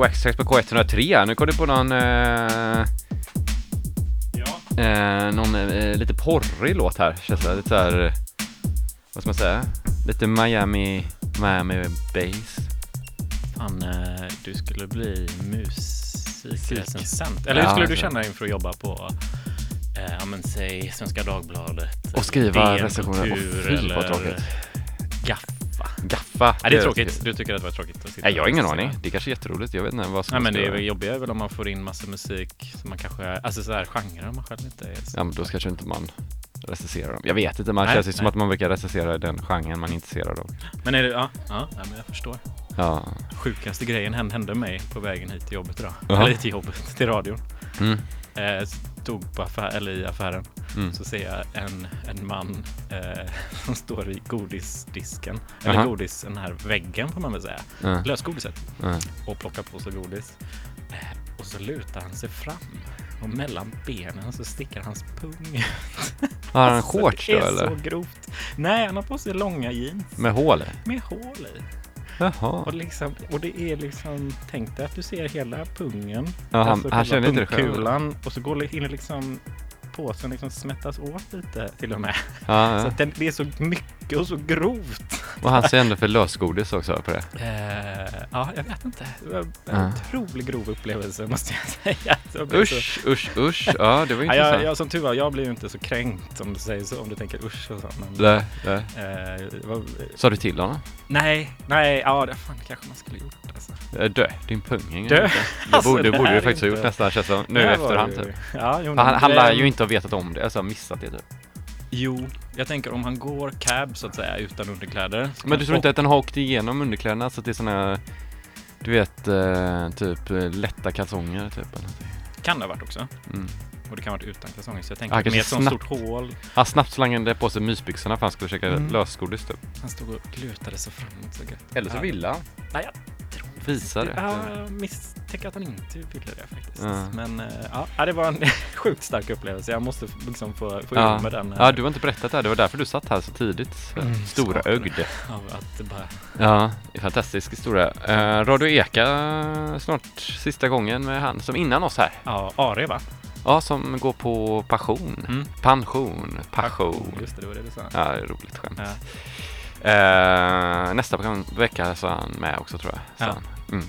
Waxtrax på K103 här. Nu kom det på någon... Eh, Ja. eh, någon eh, lite porrig låt här. Känns det lite så här... eh, Vad ska man säga? Lite Miami... Miami bass. Fan, eh, du skulle bli musikrecensent. Eller hur Ja, skulle du det- känna inför att jobba på, eh, ja men säg Svenska Dagbladet. Och skriva recensioner. Åh, fy, vad tråkigt. Gaffa. Gaffa. Nej, det är tråkigt. Du tycker att det var tråkigt Nej, jag har ingen aning. Det kanske är jätteroligt. Jag vet inte vad som Nej men det är väl jobbiga är väl om man får in massa musik som man kanske, alltså så här genrer man själv inte är så. Ja, men då kanske inte man recenserar dem. Jag vet inte, man Nej, känns ju som att man brukar recensera den genren man är intresserad av. Men är det, ja, ja, ja men jag förstår. Ja. Sjukaste grejen hände, hände mig på vägen hit till jobbet idag. Jaha. Eller till jobbet, till radion. Mm. Eh, stod på affär, eller i affären. Mm. Så ser jag en, en man eh, som står i godisdisken. Eller Jaha. godis, den här väggen får man väl säga. Ja. Lösgodiset. Ja. Och plockar på sig godis. Eh, och så lutar han sig fram. Och mellan benen så sticker hans pung ut. Har han Alltså, shorts då Det är eller? så grovt. Nej, han har på sig långa jeans. Med hål i? Med hål i. Jaha. Och, liksom, och det är liksom, tänk dig att du ser hela pungen. Ja, han, alltså han känner inte det själv? Och så går det in liksom påsen liksom smättas åt lite till och med. Ja, Så ja. att den, det är så mycket och så grovt. Och han ser ändå för lösgodis också på det. Eh, ja, jag vet inte. Det var en Ja. otroligt grov upplevelse måste jag säga. Jag blev så- Usch, usch, usch. Ja, det var Ja, intressant. jag, jag, som tur var, jag blir ju inte så kränkt om du säger så, om du tänker usch och så. Men, Nej, nej. eh, det var, Sa du till honom? nej, nej, ja, det fan kanske man skulle gjort alltså. Eh, Dö, din pung Dö? Det Alltså, borde, det det borde du faktiskt ha inte- gjort nästan, känns det Nu Det efterhand typ. Ja, jo, Han, det- lär ju inte ha vetat om det, alltså missat det typ. Jo, jag tänker om han går cab så att säga utan underkläder. Men du tror inte att den har åkt igenom underkläderna så att det är såna du vet, eh, typ eh, lätta kalsonger typ eller. Kan det ha varit också. Mm. Och det kan ha varit utan kalsonger. Så jag tänker kanske ett sånt snabbt. stort hål. Han snabbt slangade på sig mysbyxorna för han skulle käka Mm. lösgodis typ. Han stod och lutade sig framåt så gött. Eller så ville han. Nej, jag Visa det. Ja, jag misstänker att han inte ville det faktiskt. Ja. Men eh, ja, det var en sjukt stark upplevelse. Jag måste liksom få, få Ja. med den. eh, Ja, du har inte berättat det här. Det var därför du satt här så tidigt. Mm, Stora ögd. Av att bara... Ja, fantastisk historia. Eh, Radio Eka, eh, snart sista gången med han som innan oss här. Ja, Are va? Ja, som går på passion. Mm. Pension. Passion. Just det, det var det du sa. Ja, roligt skämt. Ja. Eh, nästa vecka så är han med också tror jag. Så Ja. han. Mm.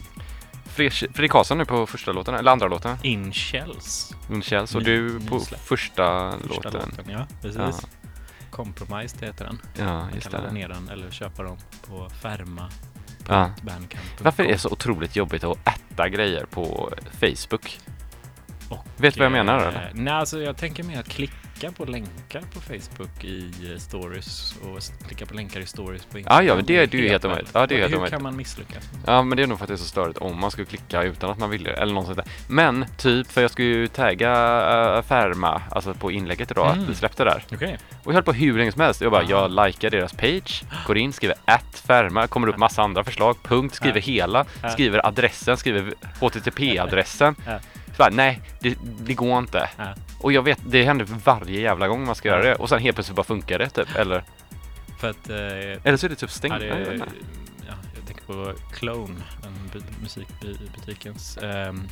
Fredrik Fredrik Karlsson nu på första låten, eller andra låten. In Shells. Michels och Ny- du på nysläpp. första, Första låten. låten. Ja, precis. Ja. Compromised heter den. Ja, Man just kan ladda det. ner den eller köpa dem på Ferma. Ja. Varför är det så otroligt jobbigt att ätta grejer på Facebook? Och, Vet du vad jag menar eh, eller? Nej, alltså jag tänker mer att klicka på länkar på Facebook i eh, stories och klicka på länkar i stories på Ja, ja, det är du helt omöjligt. Ja, det är Hur helt omöjligt. kan man misslyckas? Ja, men det är nog för att det är så störigt om man skulle klicka utan att man vill det, eller något sånt där. Men typ, för jag skulle ju tagga uh, Ferma, alltså på inlägget idag, Mm. att vi släppte där. Okej. Och jag höll på hur länge som helst. Jag bara, Aha. jag likar deras page, går in, skriver att Ferma, kommer upp massa andra förslag, punkt, skriver Ja. hela, Ja. skriver adressen, skriver HTTP-adressen. Ja. Så bara, nej, det, det går inte. Och jag vet, det händer varje jävla gång man ska göra det. Och sen helt plötsligt bara funkar det typ. Eller, För att... Eh, eller så är det typ stängt. ja, det, Jag ja, jag tänker på Clone, den bu- musikbutikens. Um,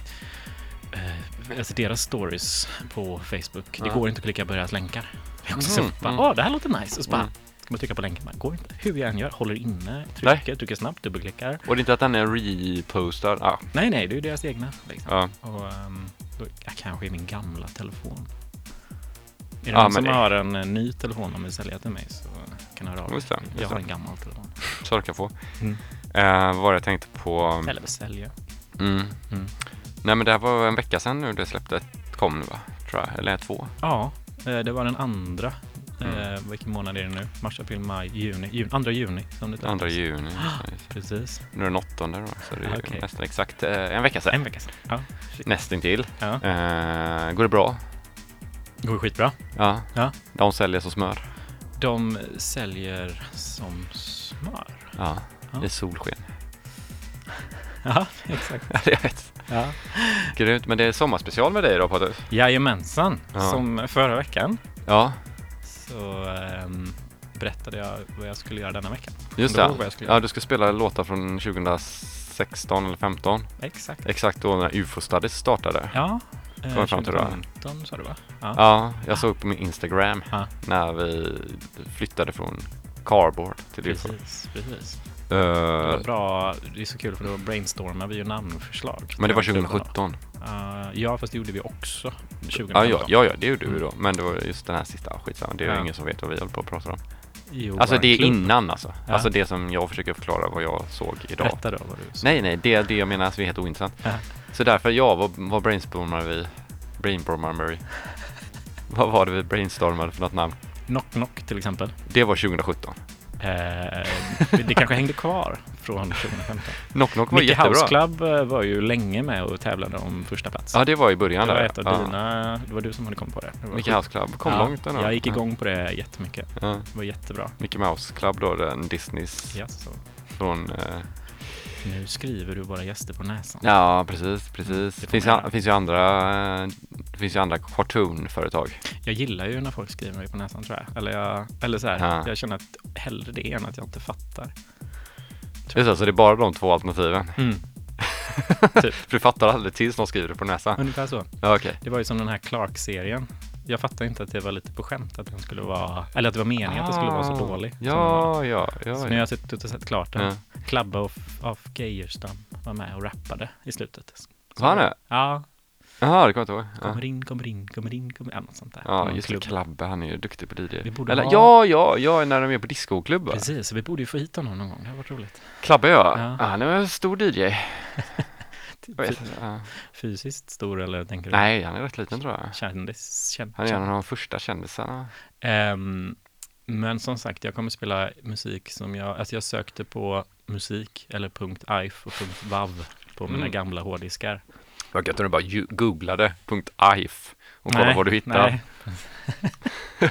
eh, alltså deras stories på Facebook. Det går inte att klicka på deras länkar. Det är också Mhm, så, bara, mm. åh, det här låter nice. Och så bara, Mm. ska man trycka på länken, bara, går inte. Hur jag än gör, håller inne, trycker, trycker snabbt, dubbelklickar. Och det är inte att den är repostad. Ja, Nej, nej, det är ju deras egna. Liksom. ja. Och um, kanske i min gamla telefon. Är det Ja, någon som det- har en eh, ny telefon och vill sälja till mig så kan jag höra av Just det, just Jag har en gammal telefon. så du kan få. Mm. Eh, vad var det jag tänkte på? Eller sälja. Mm. Mm. Nej men det här var en vecka sedan nu det släppte, kom nu va? Tror jag, eller två. Ja, eh, det var den andra. Mm. Eh, vilken månad är det nu? Mars, april, maj, juni. juni andra juni. Som det Andra kallas. juni. Precis. Nu är det den åttonde då, så det är Ah, okej. nästan exakt eh, en vecka sedan. En vecka sedan. Ja. Nästintill. Ja. Eh, går det bra? Går skitbra. Ja. Ja. De säljer som smör. De säljer som smör. Ja. Ja. Det är solsken. Ja, exakt. Ja, jag vet. Ja. Grymt. Men det är sommarspecial med dig då Patrik? Jajamensan. Ja. Som förra veckan Ja, så ehm, berättade jag vad jag skulle göra denna vecka. just det. Ja, du ska spela låtar från 2016 eller 15. Exakt. Exakt då när UFO Studies startade. Ja. eh, Kom fram till det. 2015 sa du va? Ja. Ja, jag såg på min Instagram Ja. när vi flyttade från Cardboard till. Precis, precis. Eh, Det var bra. Det är så kul för då brainstormade vi ju namnförslag. men det var till klubben då. 2017. Uh, ja, fast det gjorde vi också 2015. Ja, ja, ja, ja, det gjorde vi då. Men det var just den här sista, skitsamma. Det är Ja. ingen som vet vad vi håller på att prata om. Jo, Alltså det är innan alltså. Ja. Alltså det som jag försöker förklara vad jag såg idag. Berätta då vad du sa. Nej, nej, det, det jag menar som är helt ointressant. Ja. Så därför, ja, vad, vad brainstormade vi? Brainstormade vi? vad var det vi brainstormade för något namn? Knock Knock till exempel. Det var 2017. Eh, det kanske hängde kvar från 2015. Knock Knock var Mickey jättebra. House Club eh, var ju länge med och tävlade om första plats. Ja, det var i det början var där. ett av ja. dina, det var du som hade kommit på det. det var Mickey. House Club kom Ja, långt ändå. Jag gick igång på det jättemycket. Ja. Det var jättebra. Mickey Mouse Club då, den Disneys Yes, från... Eh, Nu skriver du våra gäster på näsan. ja, precis, precis. Det Det finns, göra. finns ju andra, eh, det finns ju andra cartoonföretag. Jag gillar ju när folk skriver mig på näsan tror jag. Eller, jag, eller så här, Ja. jag känner att hellre det än att jag inte fattar. Det är så, så det är bara de två alternativen. Mm. För du fattar aldrig tills någon skriver det på näsan. Ungefär så. Ja, okej. Det var ju som den här Clark-serien. Jag fattar inte att det var lite på skämt att den skulle vara, eller att det var meningen att den skulle vara så Ah. dålig. Ja, var. ja, ja. Så nu har jag suttit och sett klart den. ja. Klabba of, of Geijerstam var med och rappade i slutet. Så- Var han det? Ja. Jaha, det kommer jag inte ihåg. Ja, Kommer in, kommer in, kommer in, kommer in. Ja, något sånt där. ja Någon just det. klubb. Klabbe, han är ju duktig på DJ. Vi borde Eller ha- ja, ja, ja, när de är på discoklubb va? Precis, så vi borde ju få hit honom någon gång. Det har varit roligt. Klabbe ja. Ja. ja. Han är en stor DJ. Fysiskt stor eller tänker du? Nej, han är rätt liten tror jag. Kändis, känd, Han är en av de första kändisarna. Ehm, men som sagt, jag kommer spela musik som jag, alltså jag sökte på musik eller .if och .vav på mina Mm. gamla hårddiskar. Vad gött om du bara googlade .if och kollade vad du hittade. Nej.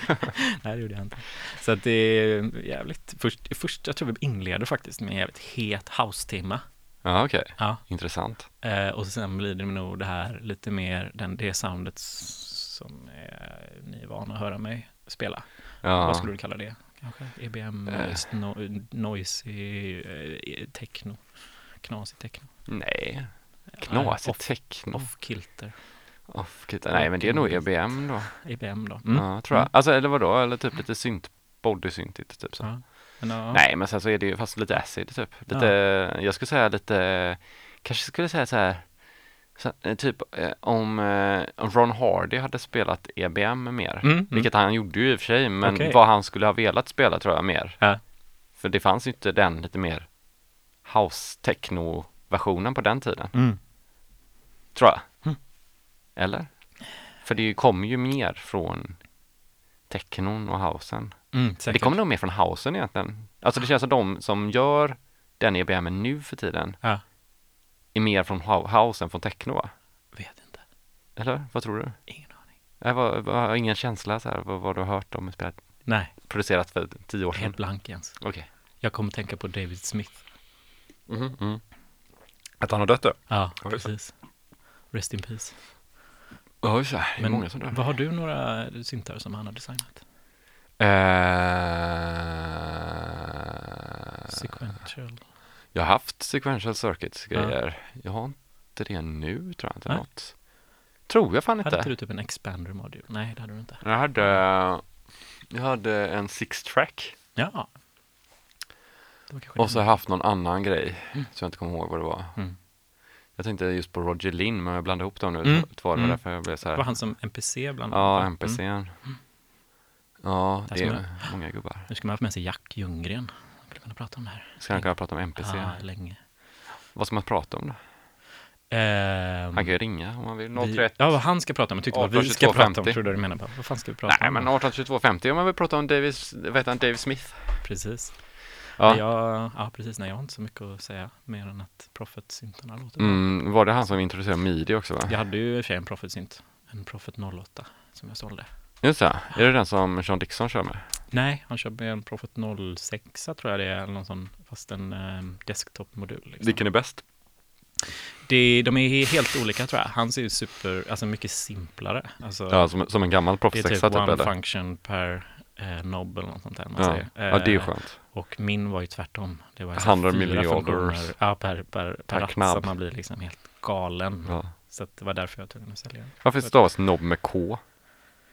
nej, det gjorde jag inte. Så att det är jävligt, först, först jag tror vi inleder faktiskt med en jävligt het house-timma. Ja, okej. Ja. Intressant. Eh, och sen blir det nog det här lite mer, den, det soundet som är, ni är vana att höra mig spela. Ja. Vad skulle du kalla det? Kanske EBM, Eh. no, noisy, eh, techno, knasig techno. Nej, Nej, knasig off, techno. off-kilter, Off, Nej, men det är nog EBM då. EBM då. Ja, tror jag. Alltså, eller vadå? Eller typ lite synt, bodysyntigt typ så. Ja. Men, ja. Nej, men sen så är det ju fast lite acid typ. Lite, jag skulle säga lite, kanske skulle säga så här, så, eh, typ eh, om, eh, om Ron Hardy hade spelat EBM mer, Mm, mm. vilket han gjorde ju i och för sig, men Okej. vad han skulle ha velat spela tror jag mer. Ja. För det fanns ju inte den lite mer house techno versionen på den tiden, Mm. tror jag. Mm. Eller? För det kommer ju mer från technon och housen. Mm, Det kommer nog mer från housen egentligen. Alltså det känns som de som gör den EBM nu för tiden Ja. är mer från hou- house än från techno va? Vet inte. Eller vad tror du? Ingen aning. Jag var, har ingen känsla så här, vad, vad du har hört om spelat, Nej, producerat för tio år sedan. helt blank Jens. Okej. Jag kommer tänka på David Smith. Mhm, mm. Att han har dött då? Ja, Ja, precis. Rest in peace. Ja, just det. Det är många som dör. vad har du några syntar som han har designat? Eh, Sequential. jag har haft sequential circuits Ja. grejer. Jag har inte det nu tror jag inte. Nej. Något. Tror jag fan Hade inte. inte du typ en expander module? Nej, det hade du inte. Jag hade, jag hade en six track Ja. Var och så har jag haft någon annan grej Mm. som jag inte kommer ihåg vad det var. Mm. Jag tänkte just på Roger Linn men jag blandade ihop dem nu Mm. två, det var Mm. därför jag blev så Det var här. han som NPC bland Ja, annat, va? NPC. Mm. Ja, det är många gubbar. Nu ska man ha med sig Jack Ljunggren. Man skulle kunna prata om det här. Ska han kunna prata om NPC? Ja, länge. Vad ska man prata om då? Ehm, Han kan ju ringa om man vill. vi, 031. ja, vad han ska prata om. Jag tyckte vad vi 18, ska 22, prata om. 50. Tror du du menar? Bara, Vad fan ska vi prata Nej om? men 182250 om man vill prata om Davis, vad heter han, Dave Smith? Precis. Ja. Jag, ja, precis. Nej, jag har inte så mycket att säga mer än att Prophet-syntarna låter. Mm, var det han som introducerade midi också va? Jag hade ju i och för sig en Prophet-synt. En Prophet 08 som jag sålde. Just det, är det den som Sean Dixon kör med? Nej, han kör med en Prophet 06 tror jag det är, eller någon sån, fast en eh, desktop-modul. Liksom. Vilken är bäst? Det, de är helt olika tror jag. Hans är ju super, alltså mycket simplare. Alltså, Ja, som, som en gammal det är Proffs typ 6 typ one eller? function per eh, knob eller något sånt där man Ja. säger. ja, det är ju Eh, skönt. Och min var ju tvärtom. Det var 100 fyra miljarder. ja, per, per, per, Per knapp. så att man blir liksom helt galen. Ja. Så det var därför jag var tvungen att sälja den. Varför stavas nobb med K?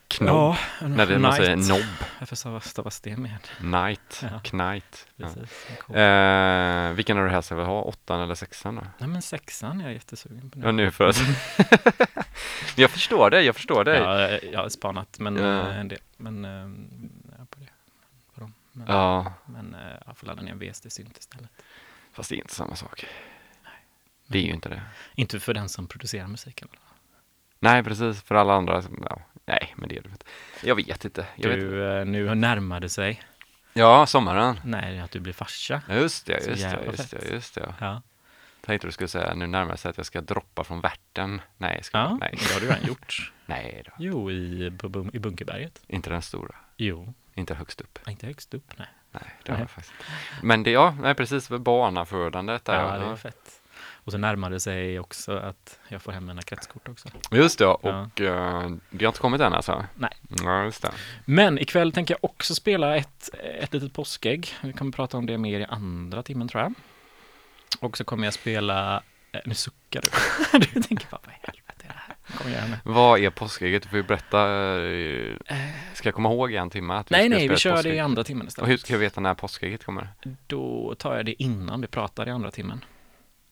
Knobb? När det man säger nobb. Varför stavas- det med? Night. Ja. Knight. Ja. Precis. K. Eh, vilken har du helst velat ha? Åttan eller sexan då? Nej men sexan är jag jättesugen på nu. Ja, nu för att... jag förstår det, jag förstår det. Ja, jag, har spanat men, Ja. eh, en del. Men, eh, ja, på det. På dem. Men, Ja, men eh, jag får ladda ner en VSD-synt istället. fast det är inte samma sak. Det är ju inte det. Inte för den som producerar musiken. Nej, precis. För alla andra, ja, nej, men det är det inte. Jag vet inte. Jag vet. Du, eh, nu närmar det sig. Ja, sommaren. Nej, att du blir farsa. Just det, just det, just det, just det. Ja, Tänkte du skulle säga, nu närmar sig att jag ska droppa från värten. Nej, ska, ja nej. det har du redan gjort. Nej då. Jo, i, på, i Bunkerberget. Inte den stora. Jo, Inte högst upp. inte högst upp. Nej. Nej, det har jag faktiskt. Men det, ja, nej, precis. Barnafödandet där. Ja, det är fett. Och så närmar det sig också att jag får hem mina kretskort också. Just det, Ja. och eh, det har inte kommit än alltså? Nej. Ja, just det. Men ikväll tänker jag också spela ett, ett litet påskägg. Vi kommer prata om det mer i andra timmen tror jag. Och så kommer jag spela, eh, nu suckar du. du tänker bara, vad i helvete? Kom igen. Vad är påskägget? Du får ju berätta. eh, Ska jag komma ihåg i en timme att vi Nej, nej, vi kör det i andra timmen Och istället. hur ska jag veta när påskägget kommer? Då tar jag det innan vi pratar i andra timmen.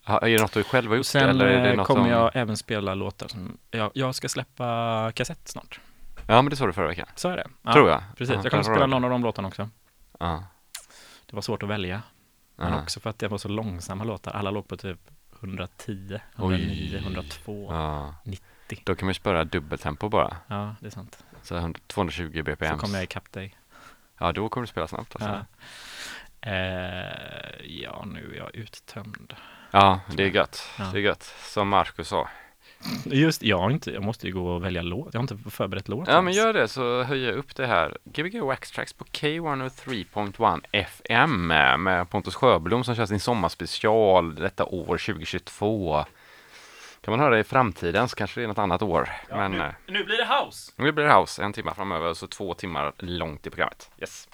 Ja, är det något du själv har gjort? Sen eller är det eh, något kommer som... jag även spela låtar som, jag, jag ska släppa kassett snart. Ja, men det sa du förra veckan. Så är det. Ja, Tror jag. Precis, Ja, jag kommer spela någon av de låtarna också. Ja. Det var svårt att välja. Men också för att det var så långsamma låtar. Alla låg på typ 110, 109, 102. Ja, ja. 90. Då kan man ju spara dubbeltempo bara. det är sant. Så 100 220 bpm. Så kommer jag ikapp dig. Ja, då kommer du spela snabbt alltså. Ja. Eh, ja, nu är jag uttömd. Ja, det är gött. Ja. Det är gött. Som Marcus sa. Just jag inte, jag måste ju gå och välja låt. Jag har inte förberett låt. Ja, men ens. gör det så höjer jag upp det här. Gbg Wax Tracks på K103.1 FM med Pontus Sjöblom som kör sin sommarspecial detta år 2022. Kan man höra det i framtiden så kanske det är något annat år. Ja, men nu, eh, nu blir det house! nu blir det house en timme framöver, så två timmar långt i programmet. Yes.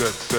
that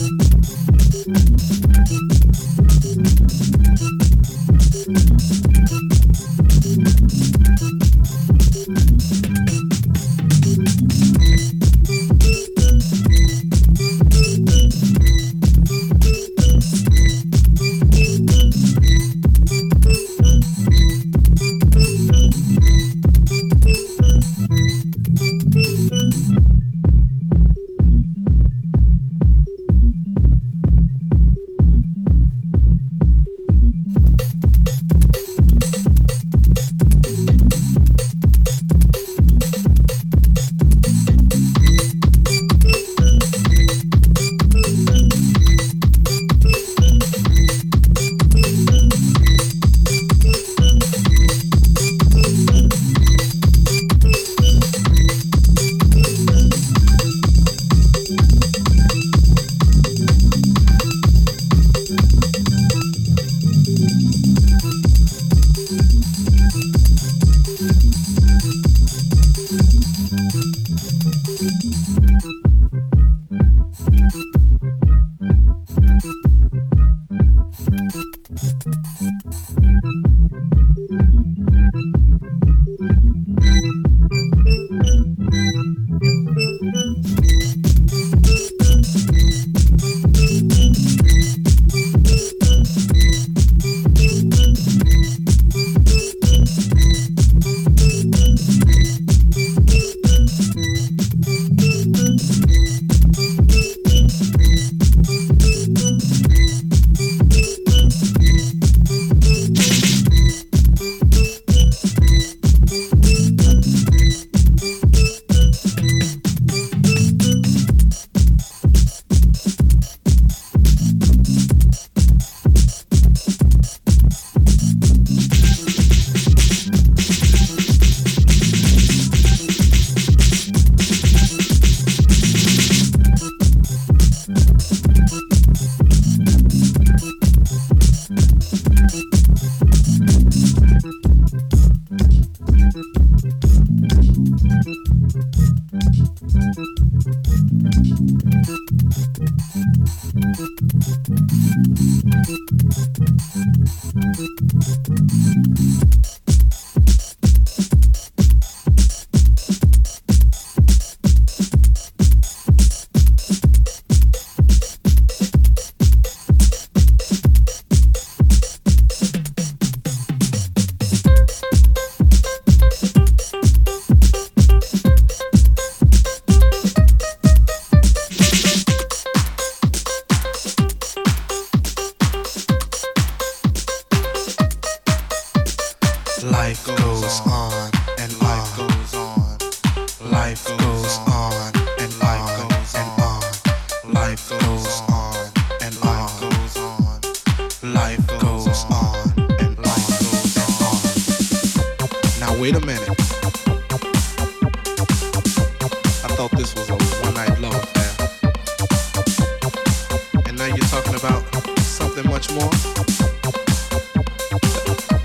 Thank you.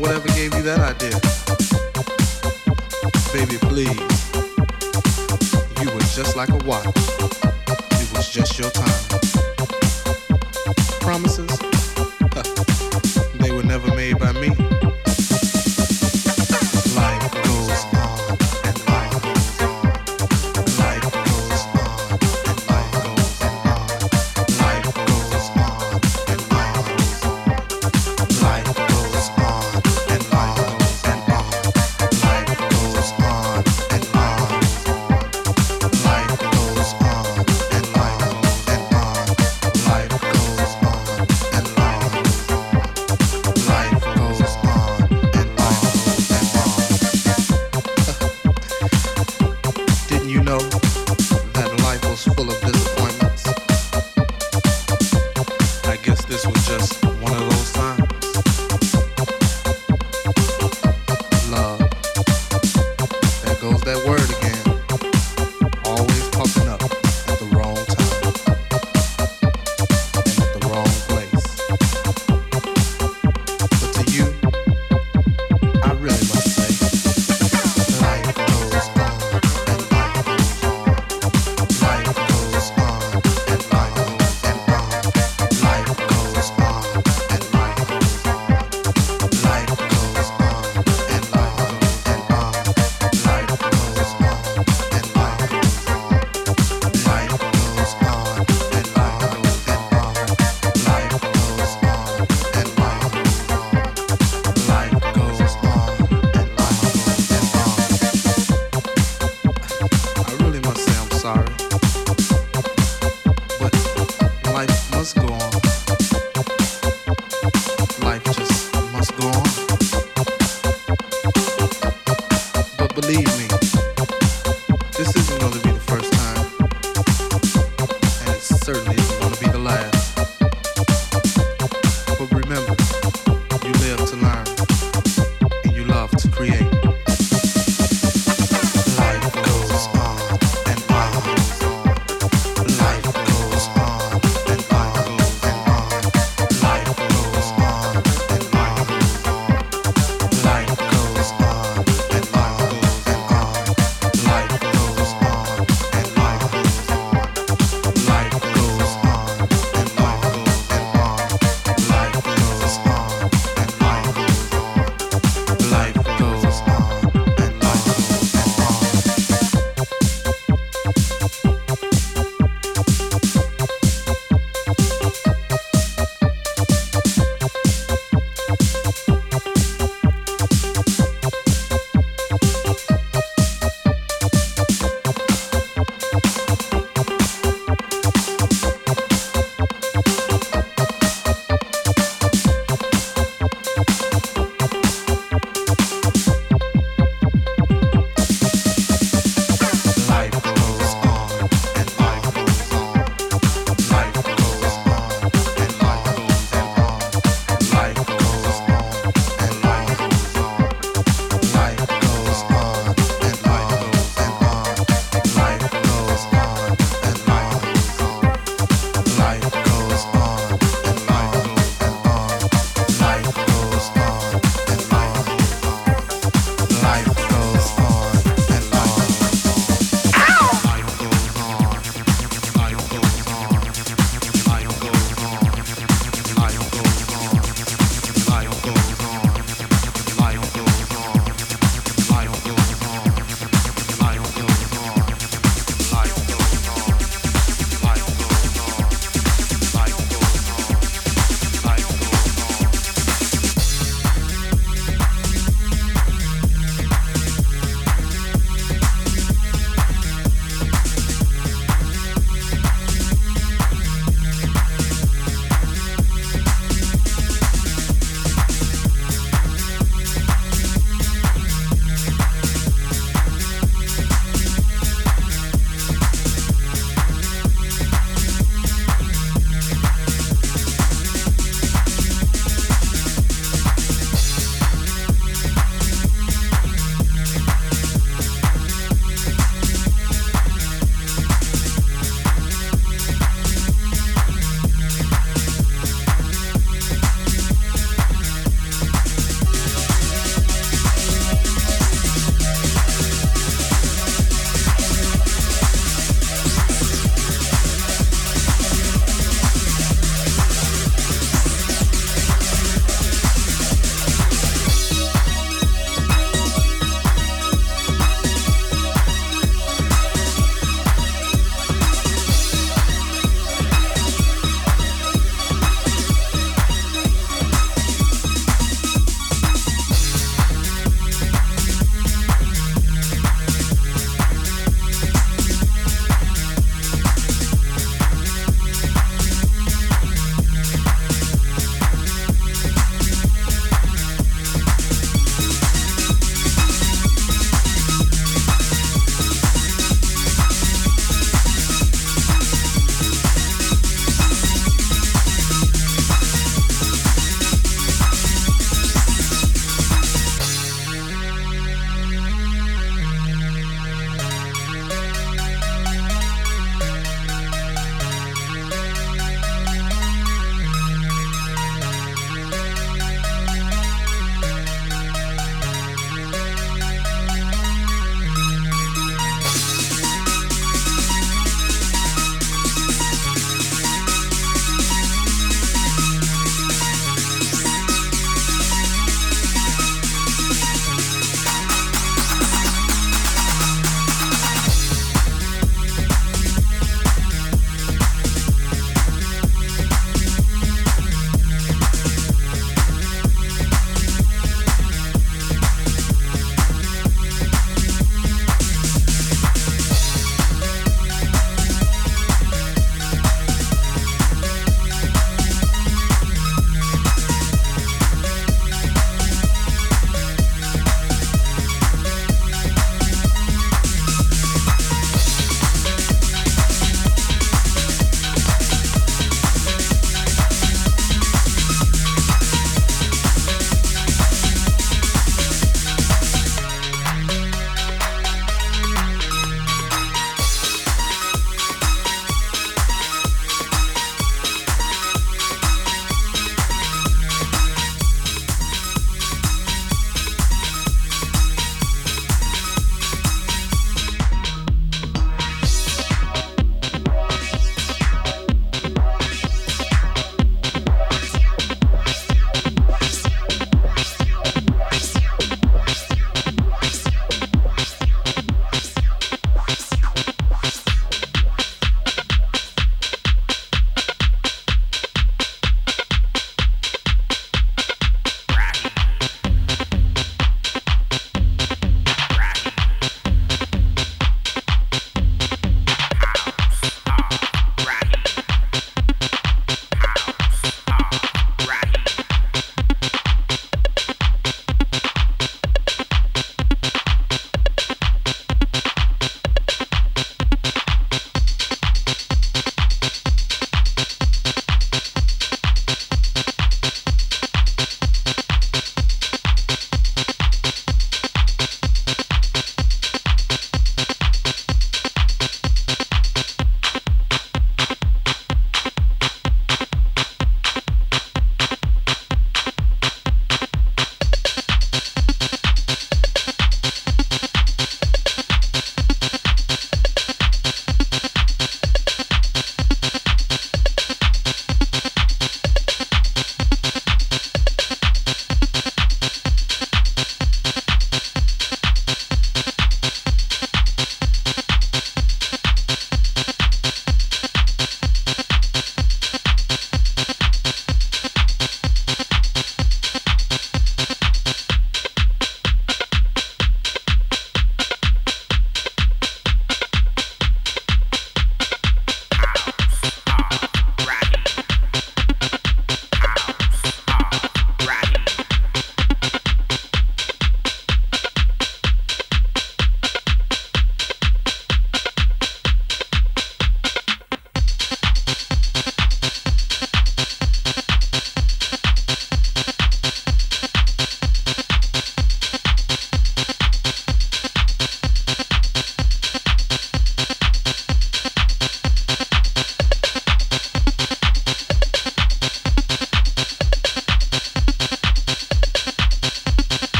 Whatever gave you that idea? Baby, please. You were just like a watch. It was just your time. Promises? they were never made by me.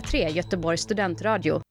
K103 Göteborgs studentradio.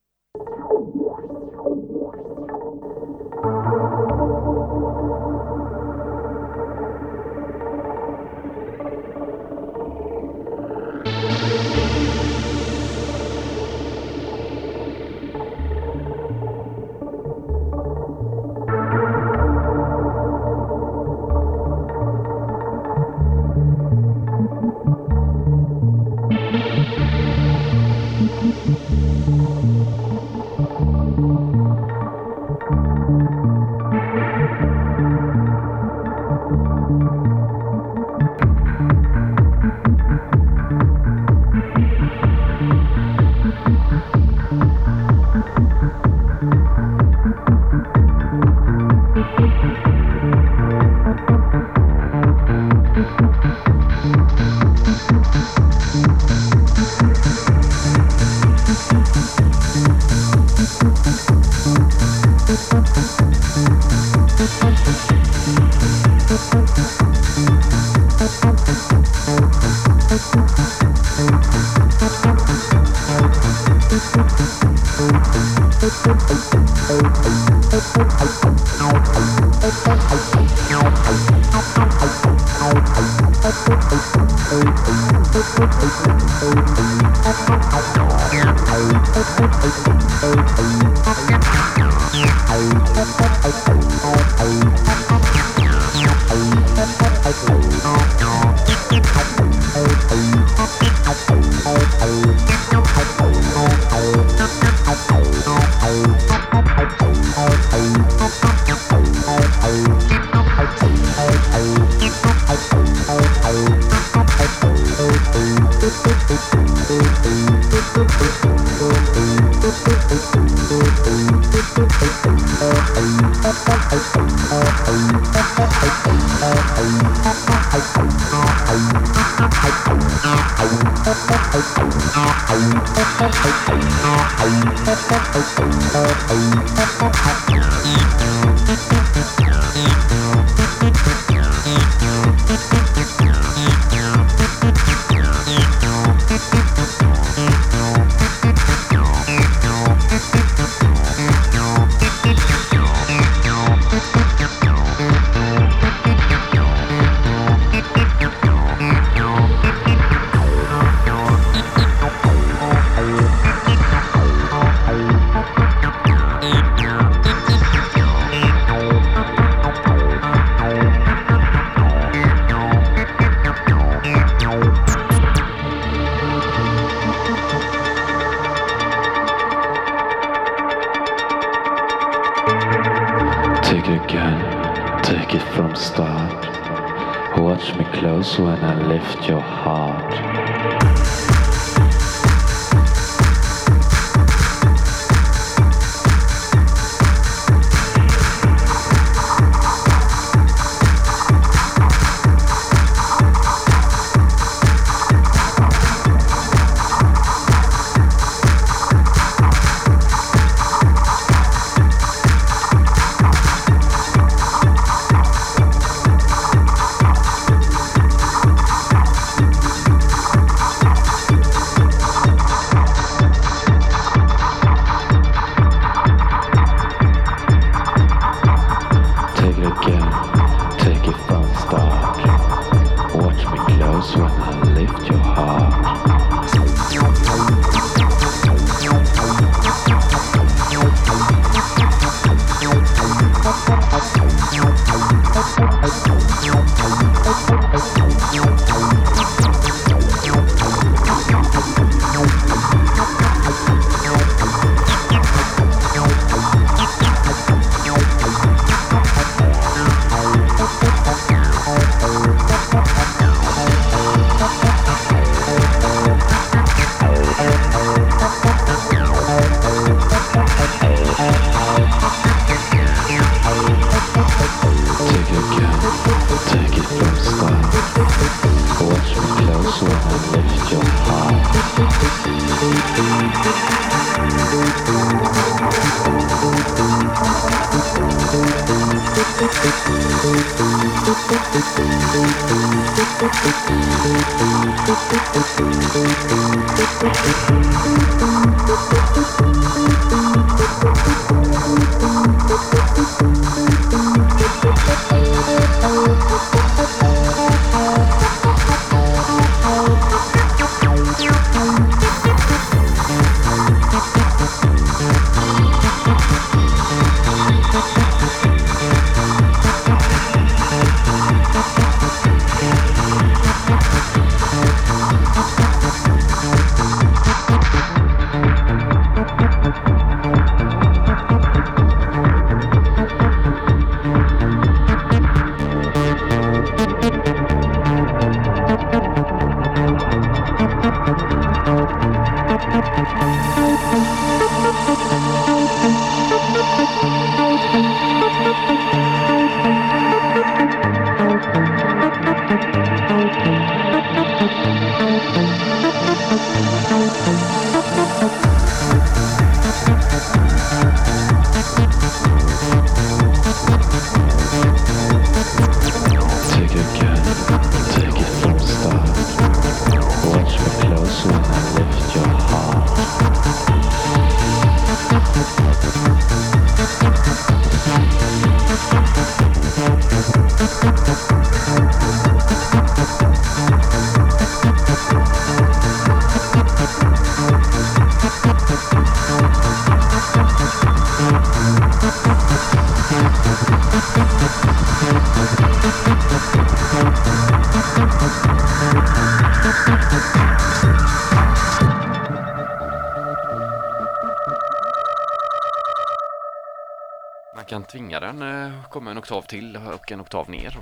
Oktav till och en oktav ner.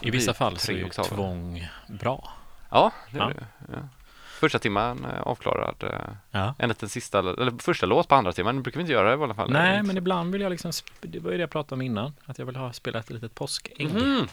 I vissa fall så är ju oktaver. tvång bra. Ja, det är Ja. det. Ja. Första timman eh, avklarad. eh, Ja. Enligt den sista, eller första låt på andra timman. Det brukar vi inte göra i alla fall. Nej, men ibland vill jag liksom, det var ju det jag pratade om innan, att jag vill ha spelat ett litet påskägg. Mhm.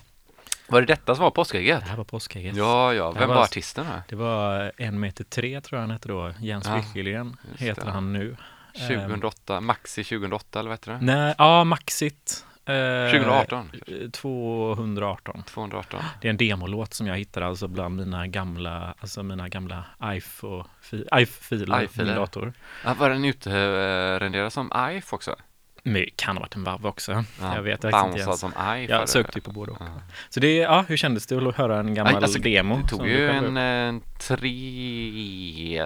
Var det detta som var påskägget? Det här var påskägget. Ja, ja. Vem var- var artisten här? Det var en meter tre tror jag han hette då, Jens Ja, Wickegren heter det. han nu. Ehm, 2008, Maxi 2008 eller vad heter det? Nej, ja, Maxit. Eh, 2018. eh, 218. 218. Det är en demolåt som jag hittade alltså bland mina gamla, alltså mina gamla iFiler. på min dator. Ja, var den utrenderad som IF också? Men det kan ha varit en varv också. Ja, jag vet faktiskt inte ens. som IF. Jag sökte ju på både och. Ja. Så det, ja, hur kändes det att höra en gammal Nej, alltså, demo? Det tog ju en, gjort? eh, tre...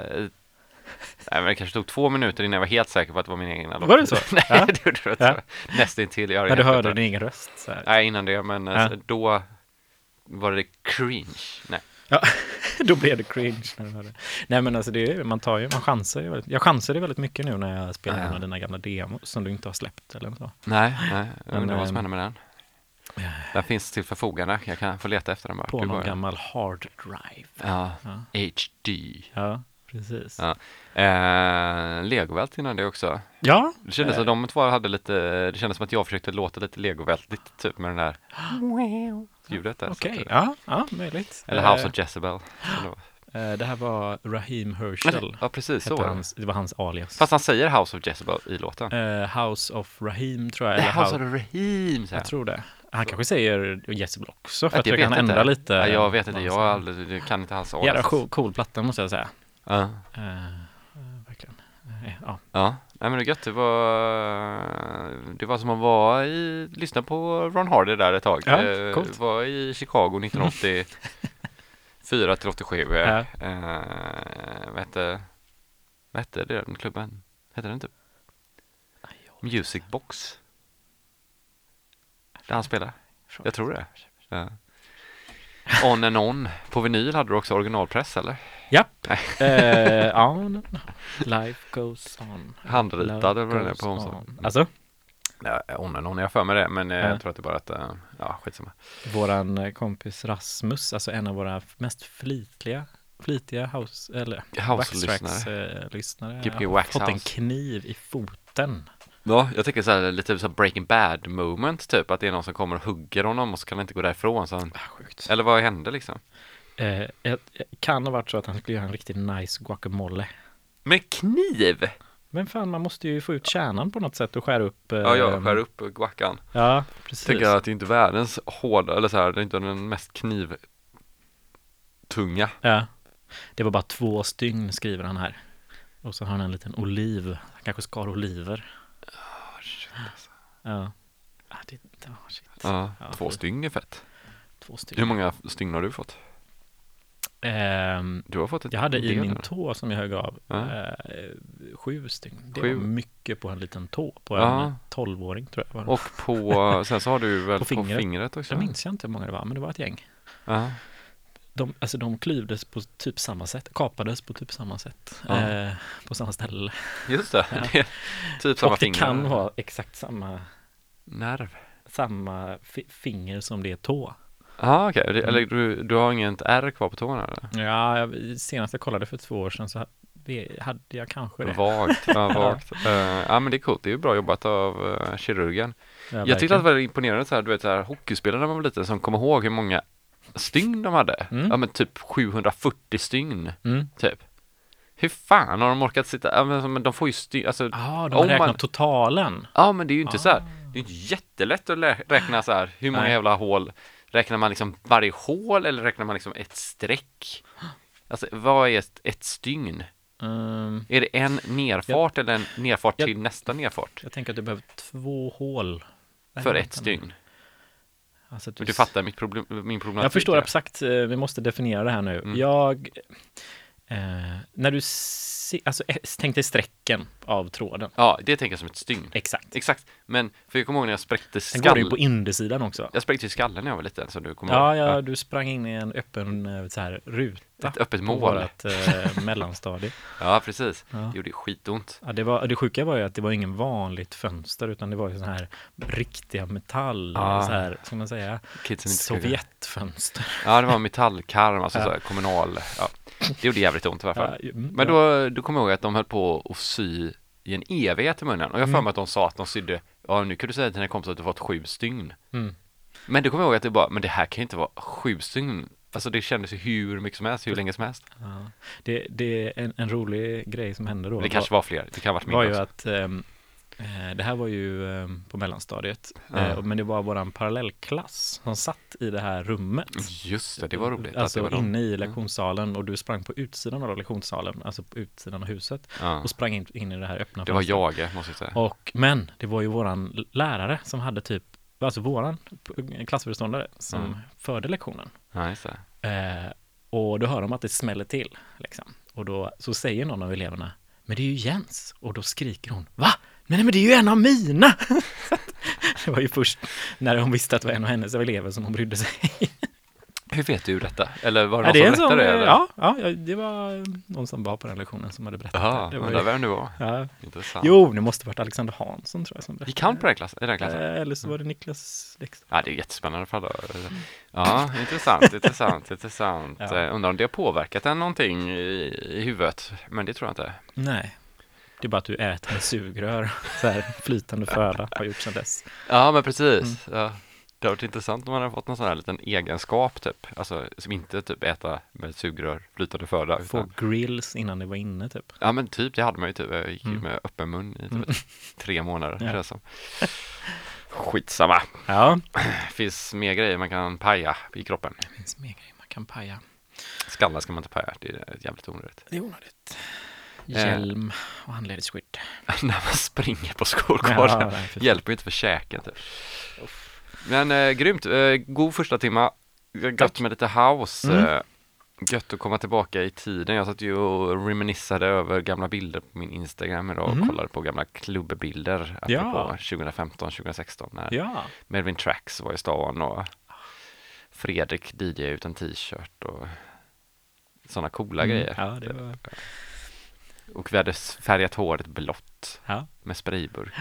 Nej, men det kanske tog två minuter innan jag var helt säker på att det var min egen låt. Var det så? Nej, Ja. det gjorde det inte. Ja. Nästintill. Jag När du hörde din egen röst? Så här. Nej, innan det, men Ja. alltså, då var det cringe. Nej. Ja, då blev det cringe när hörde. Nej men alltså det är, man tar ju, man chansar ju väldigt, jag chansade väldigt mycket nu när jag spelar Ja. en av dina gamla demos som du inte har släppt eller så. Nej, nej. Jag Men, undrar vad som ehm, händer med den. Den finns till förfogande. Jag kan få leta efter den bara. På någon gammal hard drive. Ja, Ja. HD. Ja, precis. Ja. Eh, Legovält innan det också. Ja, Det kändes Eh. som de två hade lite, det kändes som att jag försökte låta lite legovältigt typ med den där ljudet där. så okej. att- Ja, ja, möjligt. Eller House of Jezebel. Eh, Det här var Raheem Herschel. Ja, precis så. hans, det var hans alias. Fast han säger House of Jezebel i låten. Eh, House of Raheem tror jag. Eller House House, of Rahim säger jag tror det. Han kanske säger Jezebel också för Ja, att det försöka vet han ändra lite. Ja, jag vet inte, jag aldrig, jag kan inte hans Jävla alias. cool, cool platta måste jag säga. Ja. Eh, verkligen. Eh, ja. Ja, nej men det är gött. Det var, det var som att vara i, lyssna på Ron Hardy där ett tag. Ja, Eh, coolt. Var i Chicago 1984 till 87. Ja. Eh, vad hette, vad hette den klubben? Hette den typ? Music Box? Där han spelar? Jag tror det. Ja. On and On. På vinyl hade du också originalpress eller? Japp. Eh, ja, life goes on. Handritad eller vad det är på on. omslaget. Alltså, Ja, on and On, jag för mig det, men eh, Ja. jag tror att det bara att, eh, ja skitsamma. våran eh, kompis Rasmus, alltså en av våra mest flitliga, flitiga house, eller House-lyssnare. eh, har fått en kniv i foten. Ja, jag tänker så här lite så här Breaking Bad moment typ, att det är någon som kommer och hugger honom och så kan han inte gå därifrån. Så han, Ah, eller vad hände liksom? Eh, det kan ha varit så att han skulle göra en riktigt nice guacamole. Med kniv? Men fan, man måste ju få ut kärnan på något sätt och skära upp. eh, Ja, jag skär upp guackan. Ja, precis. Tänker att det är inte världens hårda, eller så här, det är inte den mest knivtunga. Ja. Det var bara två stygn skriver han här. Och så har han en liten oliv. Han kanske skar oliver. Ja. Ja, det, det var shit. Ja, Ja, två för- stygn är fett. Två stygn. Hur många stygn har du fått? Ehm, Du har fått ett jag hade i min tå som jag högg av Ja. eh, sju stygn. Det Sju. var mycket på en liten tå. På Ja. en tolvåring tror jag. Var. Och på, sen så har du väl På på fingret, fingret. också? Jag minns jag inte hur många det var, men det var ett gäng. Ja. De, alltså de klyvdes på typ samma sätt, kapades på typ samma sätt. Ja. Eh, på samma ställe. Just det, det är typ samma och det kan vara exakt samma, Nerv. samma fi- finger som det är tå. Ja, okej. Det- Mm. Eller du, du har inget R kvar på tårna eller? Ja, jag, senast jag kollade för två år sedan så hade jag kanske det. Vagt, ja vagt. Eh, ja men det är coolt, det är ju bra jobbat av uh, kirurgen. Ja, jag tyckte att det var imponerande så här, du vet så här, hockeyspelare när man var liten som kommer ihåg hur många stygn de hade. Mm. Ja men typ 740 stygn, Mm. typ. Hur fan har de orkat sitta, ja, men, de får ju stygn, alltså, Ja, de Om har man- totalen. ja men det är ju inte så här, Ah. det är ju inte jättelätt att lä- räkna så här, hur många Nej. jävla hål, räknar man liksom varje hål eller räknar man liksom ett streck? Alltså vad är ett, ett stygn? Ehm, Är det en nerfart eller en nerfart Jag- till nästa nerfart? jag tänker att du behöver två hål. För ett stygn? Alltså att Du fattar mitt problem, min problematik? Jag förstår exakt, eh, vi måste definiera det här nu. Mm. Jag, eh, när du se, alltså, eh, tänk dig strecken av tråden. Ja, det tänker jag som ett stygn. Exakt. Exakt, men för jag kommer ihåg när jag spräckte Sen går det ju på insidan också. Jag spräckte ju skallen när jag var liten, så du kommer Ja, ihåg. ja, du sprang in i en öppen eh, så här, ruta Ett öppet på mål. vårt eh, mellanstadie. Ja, precis. Ja. Det gjorde skitont. Ja, det, var, det sjuka var ju att det var ingen vanligt fönster utan det var ju så här riktiga metall, Ja. så här, ska man säga, Sovjetfönster. Ja, det var metallkarm, alltså Ja. så här, kommunal. Ja. Det gjorde jävligt ont i alla fall. Ja, Men då, då kommer jag ihåg att de höll på att sy i en evighet i munnen. Och jag har för Mm. mig att de sa att de sydde, ja nu kan du säga till dina kompisar att du fått sju stygn. Mm. Men då kommer jag ihåg att det bara, men det här kan ju inte vara sju stygn. Alltså det kändes ju hur mycket som helst, hur länge som helst. Ja. Det, det är en, en rolig grej som hände då. Det kanske var fler, det kan ha varit var mindre ju också. att eh, det här var ju ehm, på mellanstadiet, eh, men det var våran parallellklass som satt i det här rummet. Just det, det var roligt. att Alltså var inne i lektionssalen och du sprang på utsidan av lektionssalen, alltså på utsidan av huset Ja. och sprang in, in i det här öppna Det var jag, måste jag säga. Och, men det var ju våran lärare som hade typ, alltså våran klassföreståndare som Mm. förde lektionen. Eh, och då hör de att det smäller till. Liksom. Och då så säger någon av eleverna, men det är ju Jens. Och då skriker hon, va? Nej, men det är ju en av mina! det var ju först när hon visste att det var en av hennes elever som hon brydde sig. Hur vet du detta? Eller var det Ja, någon det som berättade det? Eller? ja, ja, det var någon som var på den lektionen som hade berättat Jaha, det. det var undrar ju, vem det var. ja. Intressant. Jo, det måste varit Alexander Hansson tror jag som berättade. Gick han på den klassen? I den klassen? Eh, Eller så var det Niklas Lex. Ja, det är jättespännande för alla. Ja, intressant, intressant, intressant. Ja. Eh, Undrar om det har påverkat en någonting i, i huvudet, men det tror jag inte. Nej, det är bara att du äter med sugrör. Så här, flytande föda har gjort sedan dess. Ja, men precis. Ja. Det har varit intressant om man har fått någon sån här liten egenskap typ, alltså som inte typ äta med sugrör, flytande föda. Få Utan, grills innan det var inne typ. ja, men typ, det hade man ju typ. Jag gick ju Mm. med öppen mun i typ tre månader, Ja. känns som. Skitsamma. Ja, finns mer grejer man kan paja i kroppen. det finns mer grejer man kan paja. Skallar ska man inte paja, det är jävligt onödigt. Det är onödigt. Eh. Hjälm och handledsskydd. När man springer på skolgården. nej, fan. Hjälper ju inte för käken typ. Men eh, grymt, eh, god första timma. Gött med lite house. Mm. Eh, gött att komma tillbaka i tiden. Jag satt ju och reminissade över gamla bilder på min Instagram idag och Mhm. kollade på gamla klubbbilder Ja. apropå 2015-2016 när Ja, Melvin Tracks var i stan och Fredrik DJ utan t-shirt och sådana coola Mm, grejer. Ja, det var... Och vi hade färgat håret blått ja. med sprayburk.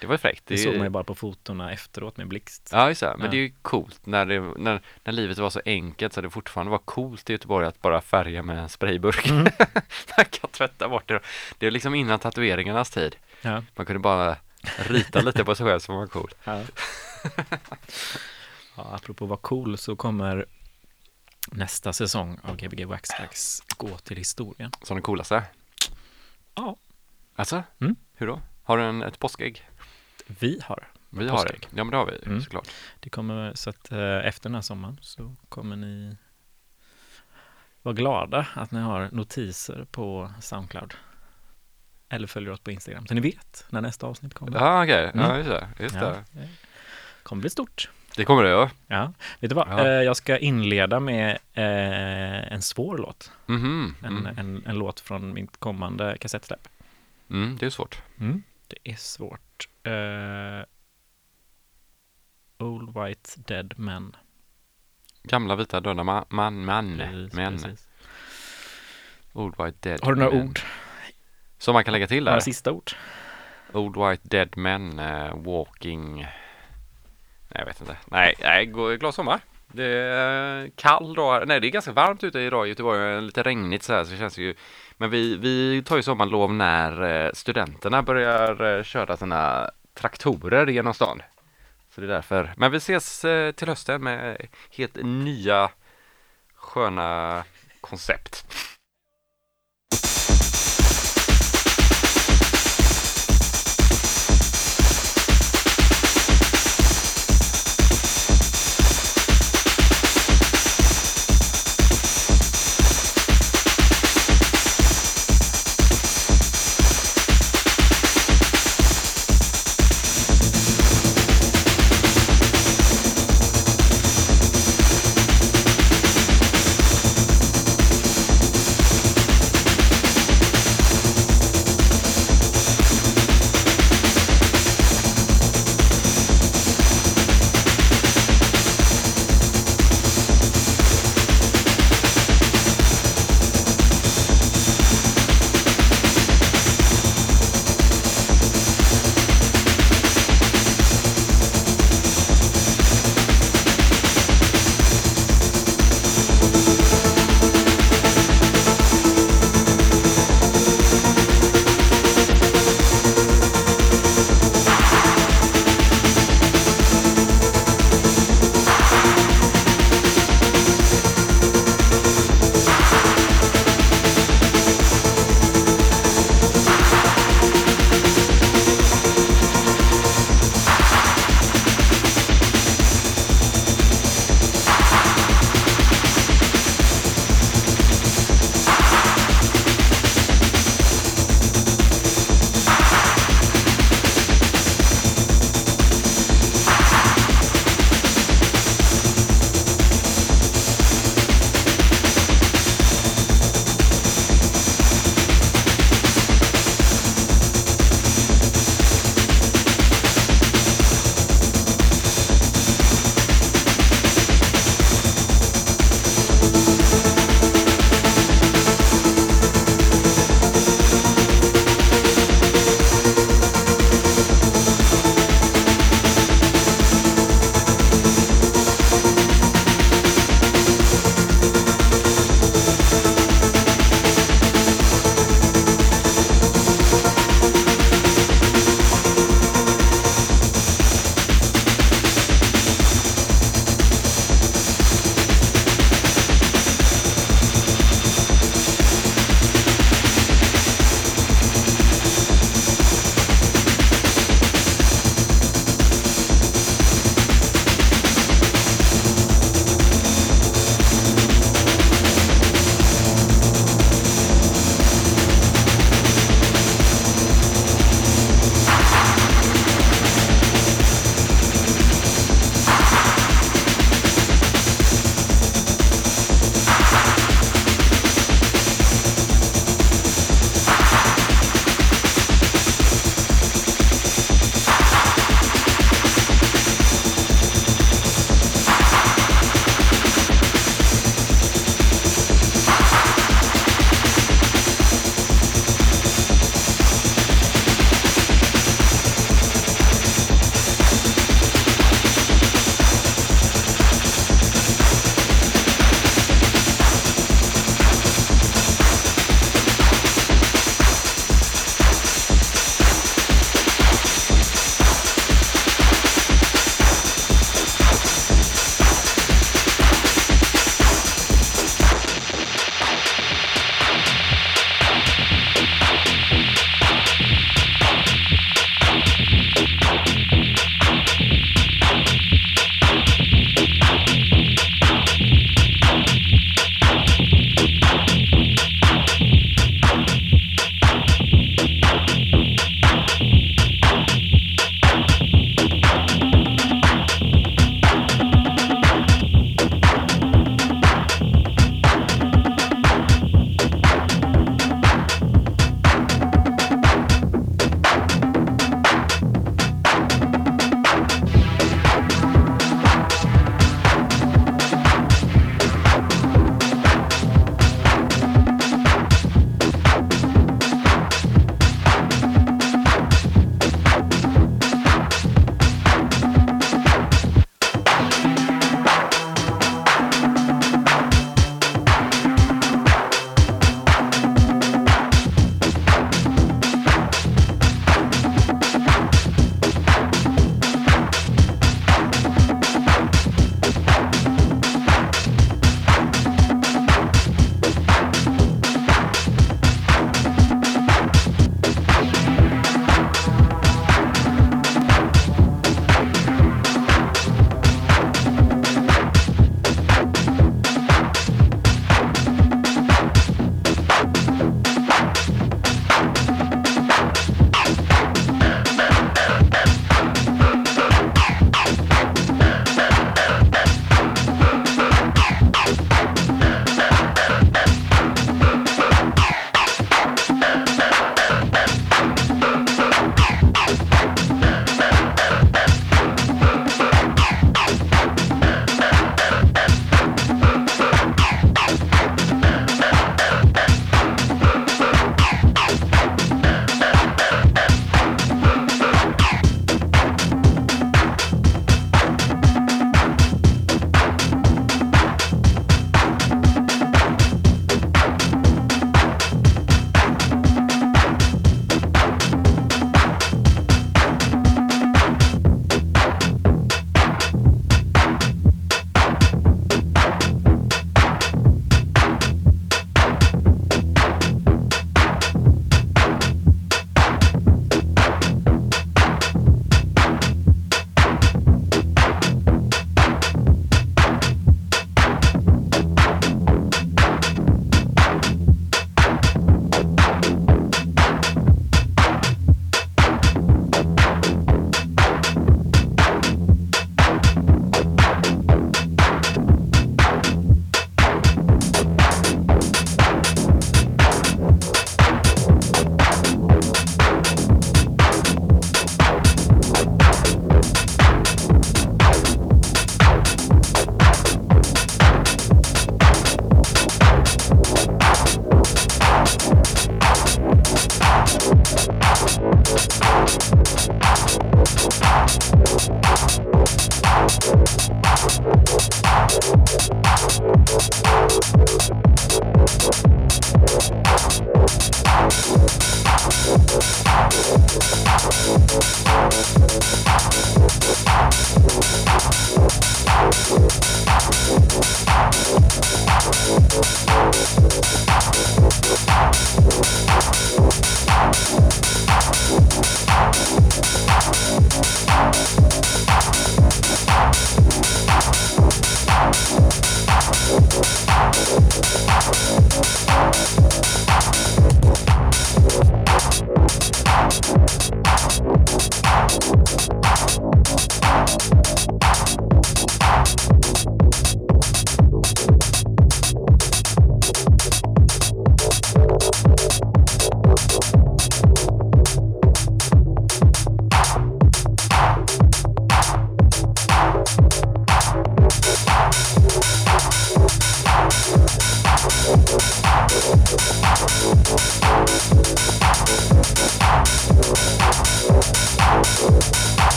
Det var ju fräckt. det är såg man ju bara på fotona efteråt med blixt. Ja, just det. Men Ja. det är ju coolt när, det, när, när livet var så enkelt så det fortfarande var coolt i Göteborg att bara färga med en sprayburk. Mm. Man kan tvätta bort det. Det är liksom innan tatueringarnas tid. Ja. Man kunde bara rita lite på sig själv som var cool. Ja. ja, apropå vara cool så kommer nästa säsong av Gbg Waxtrax gå till historien. Som det coolaste. Ja. Alltså? Mm. Hur då? Har du en, ett påskägg? Vi har. Vi har det. Ja, men det har vi Mm. såklart. Det kommer, så att eh, efter den här sommaren så kommer ni vara glada att ni har notiser på Soundcloud. Eller följer oss på Instagram, så ni vet när nästa avsnitt kommer. Ja, okej. Ja, Mm. just det. Just Ja, det kommer bli stort. Det kommer det, ja. Ja, vet du vad? Ja. Eh, jag ska inleda med eh, en svår låt. Mhm. En, Mm. en, en låt från mitt kommande kassettsläpp. Mm, det är svårt. Det är svårt. Eh, Old White Dead Men. Gamla vita döda man, man, man Precis, precis. Old White Dead Har du några men. ord? Som man kan lägga till Några där? sista ord? Old White Dead Men, eh, Walking... Nej, jag vet inte. Nej, nej glad sommar. Det är kall dag. Nej, det är ganska varmt ute idag i Göteborg. Lite regnigt så här, så det känns ju... Men vi, vi tar ju sommarlov när eh, studenterna börjar eh, köra sina traktorer genom stan. Så det är därför. Men vi ses eh, till hösten med helt nya sköna koncept.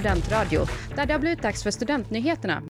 Studentradio där det har blivit dags för Studentnyheterna.